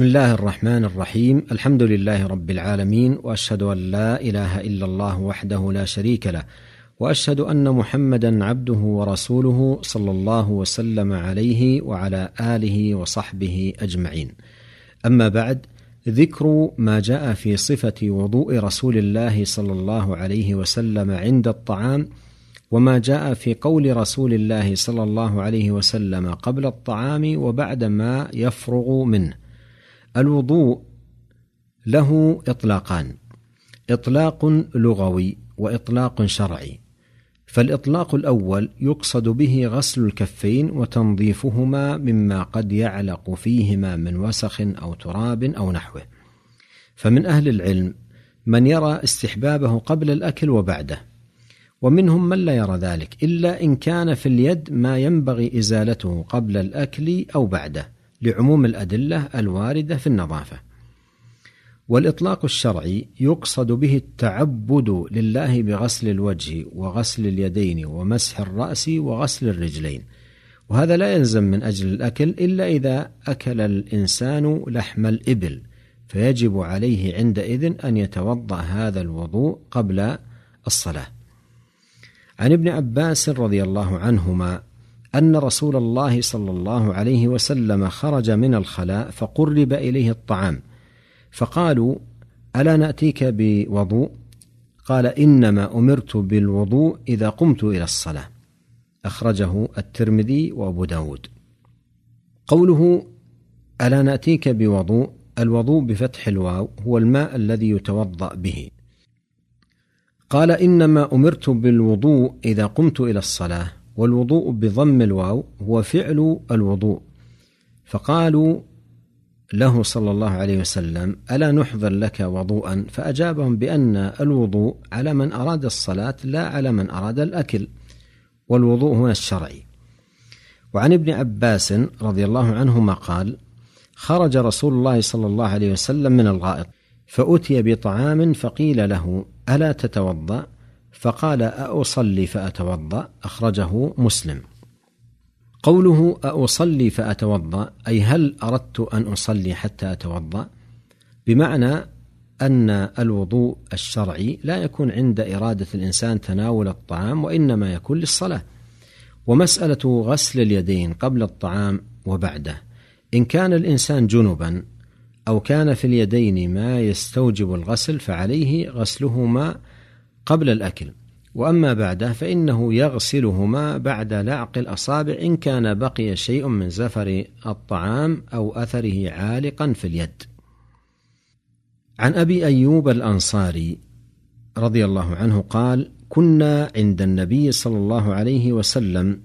بسم الله الرحمن الرحيم. الحمد لله رب العالمين وأشهد أن لا إله إلا الله وحده لا شريك له وأشهد أن محمدا عبده ورسوله صلى الله وسلم عليه وعلى آله وصحبه أجمعين. أما بعد ذكر ما جاء في صفة وضوء رسول الله صلى الله عليه وسلم عند الطعام وما جاء في قول رسول الله صلى الله عليه وسلم قبل الطعام وبعد ما يفرغ منه. الوضوء له إطلاقان إطلاق لغوي وإطلاق شرعي. فالإطلاق الأول يقصد به غسل الكفين وتنظيفهما مما قد يعلق فيهما من وسخ أو تراب أو نحوه. فمن أهل العلم من يرى استحبابه قبل الأكل وبعده ومنهم من لا يرى ذلك إلا إن كان في اليد ما ينبغي إزالته قبل الأكل أو بعده. لعموم الأدلة الواردة في النظافة. والإطلاق الشرعي يقصد به التعبد لله بغسل الوجه وغسل اليدين ومسح الرأس وغسل الرجلين. وهذا لا يلزم من أجل الأكل إلا إذا أكل الإنسان لحم الإبل فيجب عليه عندئذ أن يتوضأ هذا الوضوء قبل الصلاة. عن ابن عباس رضي الله عنهما أن رسول الله صلى الله عليه وسلم خرج من الخلاء فقرب إليه الطعام. فقالوا ألا نأتيك بوضوء؟ قال إنما أمرت بالوضوء إذا قمت إلى الصلاة. أخرجه الترمذي وأبو داود. قوله ألا نأتيك بوضوء؟ الوضوء بفتح الواو هو الماء الذي يتوضأ به. قال إنما أمرت بالوضوء إذا قمت إلى الصلاة. والوضوء بضم الواو هو فعل الوضوء. فقالوا له صلى الله عليه وسلم ألا نحضر لك وضوءا؟ فأجابهم بأن الوضوء على من أراد الصلاة لا على من أراد الأكل. والوضوء هنا الشرعي. وعن ابن عباس رضي الله عنهما قال خرج رسول الله صلى الله عليه وسلم من الغائط فأتي بطعام فقيل له ألا تتوضأ؟ فقال أأصلي فأتوضأ أخرجه مسلم. قوله أصلي فأتوضأ أي هل أردت أن أصلي حتى أتوضأ؟ بمعنى أن الوضوء الشرعي لا يكون عند إرادة الإنسان تناول الطعام وإنما يكون للصلاة. ومسألة غسل اليدين قبل الطعام وبعده. إن كان الإنسان جنبا أو كان في اليدين ما يستوجب الغسل فعليه غسلهما قبل الأكل. وأما بعده فإنه يغسلهما بعد لعق الأصابع إن كان بقي شيء من زفر الطعام أو أثره عالقا في اليد. عن أبي أيوب الأنصاري رضي الله عنه قال كنا عند النبي صلى الله عليه وسلم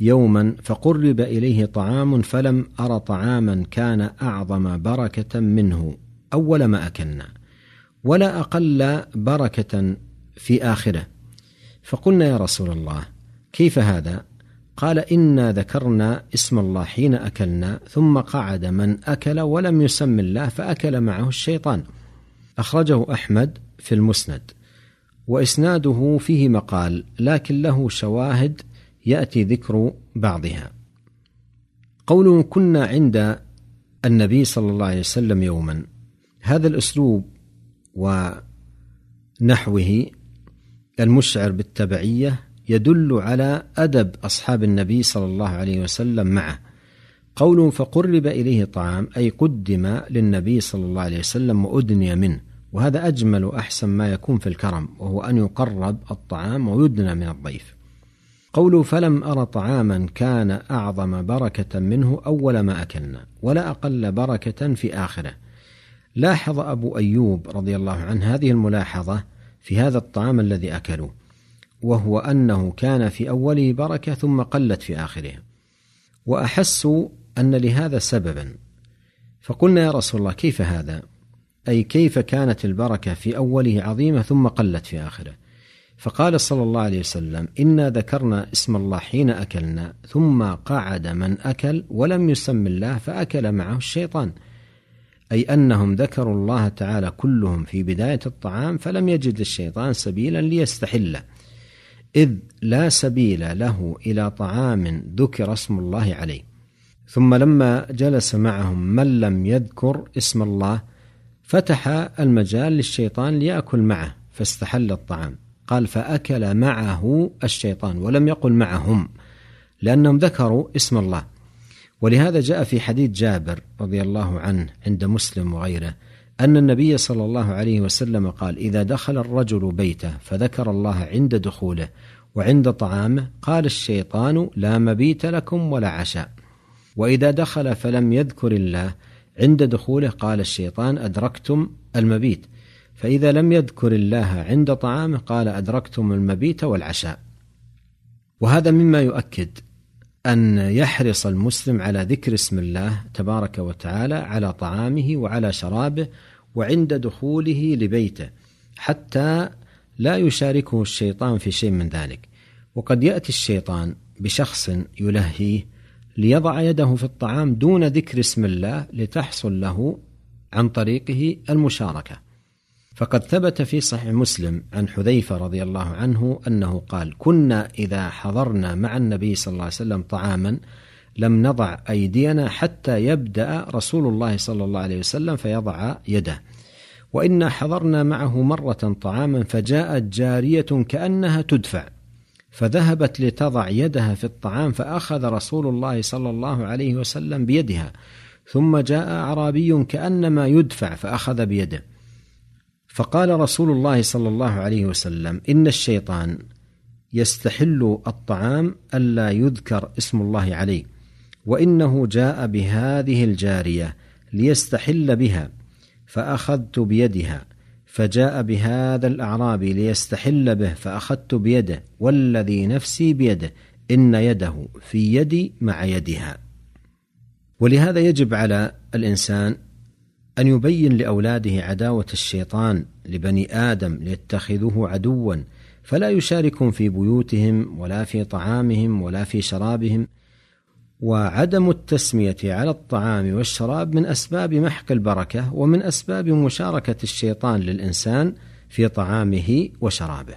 يوما فقرب إليه طعام فلم أر طعاما كان أعظم بركة منه. أول ما أكلنا. ولا أقل بركة في آخرة. فقلنا يا رسول الله كيف هذا؟ قال إنا ذكرنا اسم الله حين أكلنا ثم قعد من أكل ولم يسم الله فأكل معه الشيطان. أخرجه أحمد في المسند. وإسناده فيه مقال لكن له شواهد يأتي ذكر بعضها. قوله كنا عند النبي صلى الله عليه وسلم يوما. هذا الأسلوب ونحوه المشعر بالتبعية يدل على أدب أصحاب النبي صلى الله عليه وسلم معه. قوله فقرب إليه طعام أي قدم للنبي صلى الله عليه وسلم وأدني منه. وهذا أجمل وأحسن ما يكون في الكرم وهو أن يقرب الطعام ويدنى من الضيف. قوله فلم ارى طعاما كان أعظم بركة منه أول ما أكلنا ولا أقل بركة في آخره. لاحظ أبو أيوب رضي الله عنه هذه الملاحظة في هذا الطعام الذي أكلوه وهو أنه كان في أوله بركة ثم قلت في آخره. واحسوا أن لهذا سببا. فقلنا يا رسول الله كيف هذا؟ أي كيف كانت البركة في أوله عظيمة ثم قلت في آخره؟ فقال صلى الله عليه وسلم إنا ذكرنا اسم الله حين أكلنا ثم قعد من أكل ولم يسم الله فأكل معه الشيطان. أي أنهم ذكروا الله تعالى كلهم في بداية الطعام فلم يجد الشيطان سبيلا ليستحله إذ لا سبيل له إلى طعام ذكر اسم الله عليه. ثم لما جلس معهم من لم يذكر اسم الله فتح المجال للشيطان ليأكل معه فاستحل الطعام. قال فأكل معه الشيطان ولم يقل معهم لأنهم ذكروا اسم الله. ولهذا جاء في حديث جابر رضي الله عنه عند مسلم وغيره أن النبي صلى الله عليه وسلم قال إذا دخل الرجل بيته فذكر الله عند دخوله وعند طعامه قال الشيطان لا مبيت لكم ولا عشاء. وإذا دخل فلم يذكر الله عند دخوله قال الشيطان أدركتم المبيت. فإذا لم يذكر الله عند طعامه قال أدركتم المبيت والعشاء. وهذا مما يؤكد أن يحرص المسلم على ذكر اسم الله تبارك وتعالى على طعامه وعلى شرابه وعند دخوله لبيته حتى لا يشاركه الشيطان في شيء من ذلك. وقد يأتي الشيطان بشخص يلهيه ليضع يده في الطعام دون ذكر اسم الله لتحصل له عن طريقه المشاركة. فقد ثبت في صحيح مسلم عن حذيفة رضي الله عنه أنه قال: كنا إذا حضرنا مع النبي صلى الله عليه وسلم طعاما لم نضع أيدينا حتى يبدأ رسول الله صلى الله عليه وسلم فيضع يده. وإنا حضرنا معه مرة طعاما فجاءت جارية كأنها تدفع فذهبت لتضع يدها في الطعام فأخذ رسول الله صلى الله عليه وسلم بيدها ثم جاء أعرابي كأنما يدفع فأخذ بيده فقال رسول الله صلى الله عليه وسلم إن الشيطان يستحل الطعام ألا يذكر اسم الله عليه وإنه جاء بهذه الجارية ليستحل بها فأخذت بيدها فجاء بهذا الأعرابي ليستحل به فأخذت بيده والذي نفسي بيده إن يده في يدي مع يدها. ولهذا يجب على الإنسان أن يبين لأولاده عداوة الشيطان لبني آدم ليتخذوه عدوا فلا يشاركهم في بيوتهم ولا في طعامهم ولا في شرابهم وعدم التسمية على الطعام والشراب من أسباب محق البركة ومن أسباب مشاركة الشيطان للإنسان في طعامه وشرابه.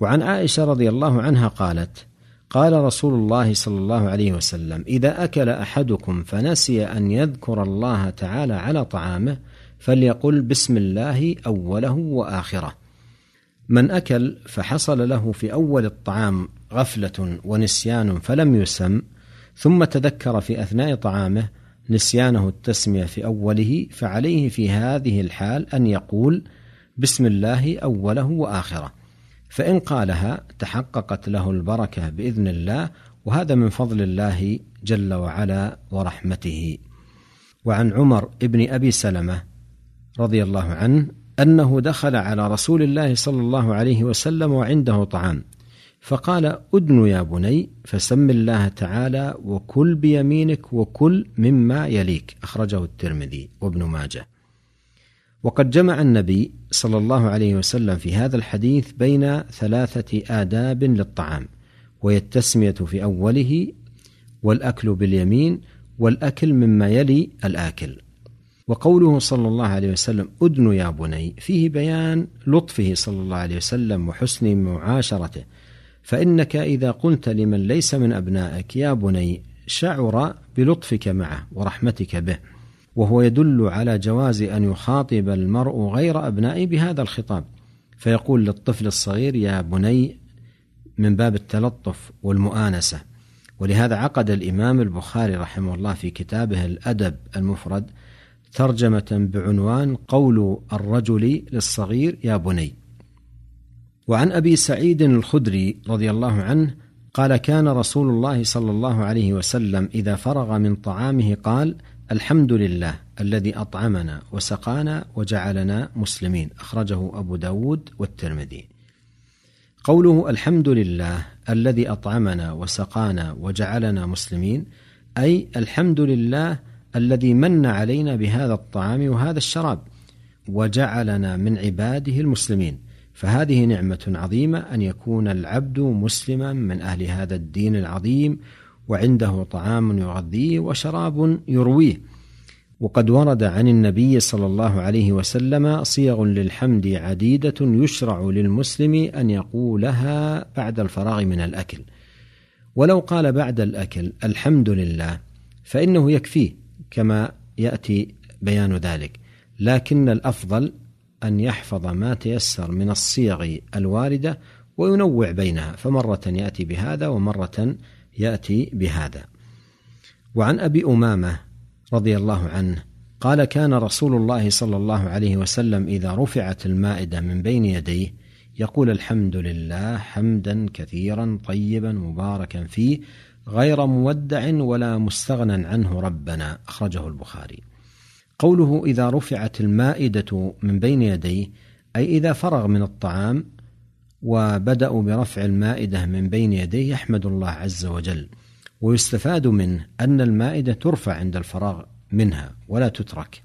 وعن عائشة رضي الله عنها قالت قال رسول الله صلى الله عليه وسلم إذا أكل أحدكم فنسي أن يذكر الله تعالى على طعامه فليقل بسم الله أوله وآخره. من أكل فحصل له في أول الطعام غفلة ونسيان فلم يسم ثم تذكر في أثناء طعامه نسيانه التسمية في أوله فعليه في هذه الحال أن يقول بسم الله أوله وآخره. فإن قالها تحققت له البركة بإذن الله وهذا من فضل الله جل وعلا ورحمته. وعن عمر بن أبي سلمة رضي الله عنه أنه دخل على رسول الله صلى الله عليه وسلم وعنده طعام فقال أدن يا بني فسم الله تعالى وكل بيمينك وكل مما يليك أخرجه الترمذي وابن ماجه. وقد جمع النبي صلى الله عليه وسلم في هذا الحديث بين ثلاثة آداب للطعام وهي التسمية في أوله والأكل باليمين والأكل مما يلي الآكل. وقوله صلى الله عليه وسلم أدن يا بني فيه بيان لطفه صلى الله عليه وسلم وحسن معاشرته. فإنك إذا قلت لمن ليس من أبنائك يا بني شعر بلطفك معه ورحمتك به. وهو يدل على جواز أن يخاطب المرء غير ابنائه بهذا الخطاب. فيقول للطفل الصغير يا بني من باب التلطف والمؤانسة. ولهذا عقد الإمام البخاري رحمه الله في كتابه الأدب المفرد ترجمة بعنوان قول الرجل للصغير يا بني. وعن أبي سعيد الخدري رضي الله عنه قال كان رسول الله صلى الله عليه وسلم إذا فرغ من طعامه قال الحمد لله الذي أطعمنا وسقانا وجعلنا مسلمين. أخرجه أبو داود والترمذي. قوله الحمد لله الذي أطعمنا وسقانا وجعلنا مسلمين أي الحمد لله الذي من علينا بهذا الطعام وهذا الشراب وجعلنا من عباده المسلمين. فهذه نعمة عظيمة أن يكون العبد مسلما من أهل هذا الدين العظيم وعنده طعام يغذيه وشراب يرويه. وقد ورد عن النبي صلى الله عليه وسلم صيغ للحمد عديدة يشرع للمسلم أن يقولها بعد الفراغ من الأكل. ولو قال بعد الأكل الحمد لله فإنه يكفيه كما يأتي بيان ذلك. لكن الأفضل أن يحفظ ما تيسر من الصيغ الواردة وينوع بينها. فمرة يأتي بهذا ومرة يأتي بهذا. وعن أبي أمامة رضي الله عنه قال كان رسول الله صلى الله عليه وسلم إذا رفعت المائدة من بين يديه يقول الحمد لله حمدا كثيرا طيبا مباركا فيه غير مودع ولا مستغنى عنه ربنا. أخرجه البخاري. قوله إذا رفعت المائدة من بين يديه أي إذا فرغ من الطعام وبدأوا برفع المائدة من بين يديه يحمد الله عز وجل ويستفاد منه أن المائدة ترفع عند الفراغ منها ولا تترك.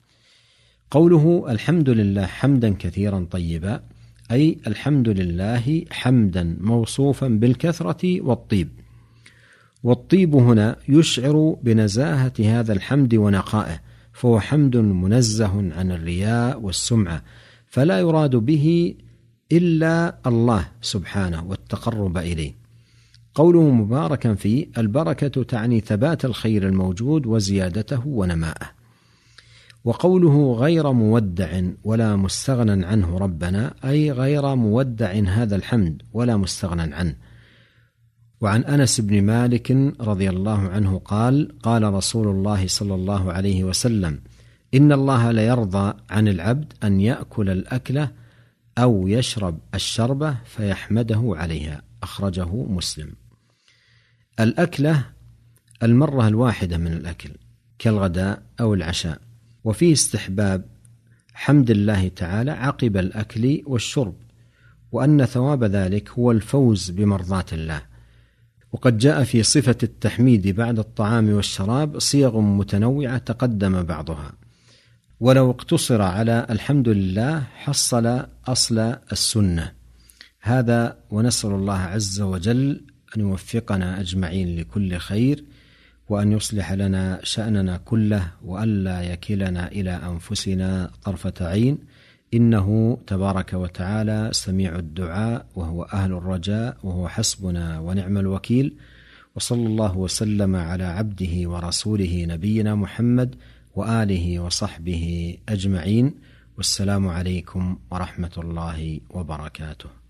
قوله الحمد لله حمدا كثيرا طيبا أي الحمد لله حمدا موصوفا بالكثرة والطيب. والطيب هنا يشعر بنزاهة هذا الحمد ونقائه فهو حمد منزه عن الرياء والسمعة فلا يراد به إلا الله سبحانه والتقرب إليه. قوله مباركا فيه البركة تعني ثبات الخير الموجود وزيادته ونماءه. وقوله غير مودع ولا مستغنى عنه ربنا أي غير مودع هذا الحمد ولا مستغنى عنه. وعن أنس بن مالك رضي الله عنه قال قال رسول الله صلى الله عليه وسلم إن الله ليرضى عن العبد أن يأكل الأكلة أو يشرب الشربة فيحمده عليها. أخرجه مسلم. الأكلة المرة الواحدة من الأكل كالغداء أو العشاء. وفيه استحباب حمد الله تعالى عقب الأكل والشرب وأن ثواب ذلك هو الفوز بمرضاة الله. وقد جاء في صفة التحميد بعد الطعام والشراب صيغ متنوعة تقدم بعضها. ولو اقتصر على الحمد لله حصل أصل السنة. هذا ونسأل الله عز وجل أن يوفقنا أجمعين لكل خير وأن يصلح لنا شأننا كله وألا يكلنا إلى أنفسنا طرفة عين. إنه تبارك وتعالى سميع الدعاء وهو أهل الرجاء وهو حسبنا ونعم الوكيل. وصلى الله وسلم على عبده ورسوله نبينا محمد وآله وصحبه أجمعين والسلام عليكم ورحمة الله وبركاته.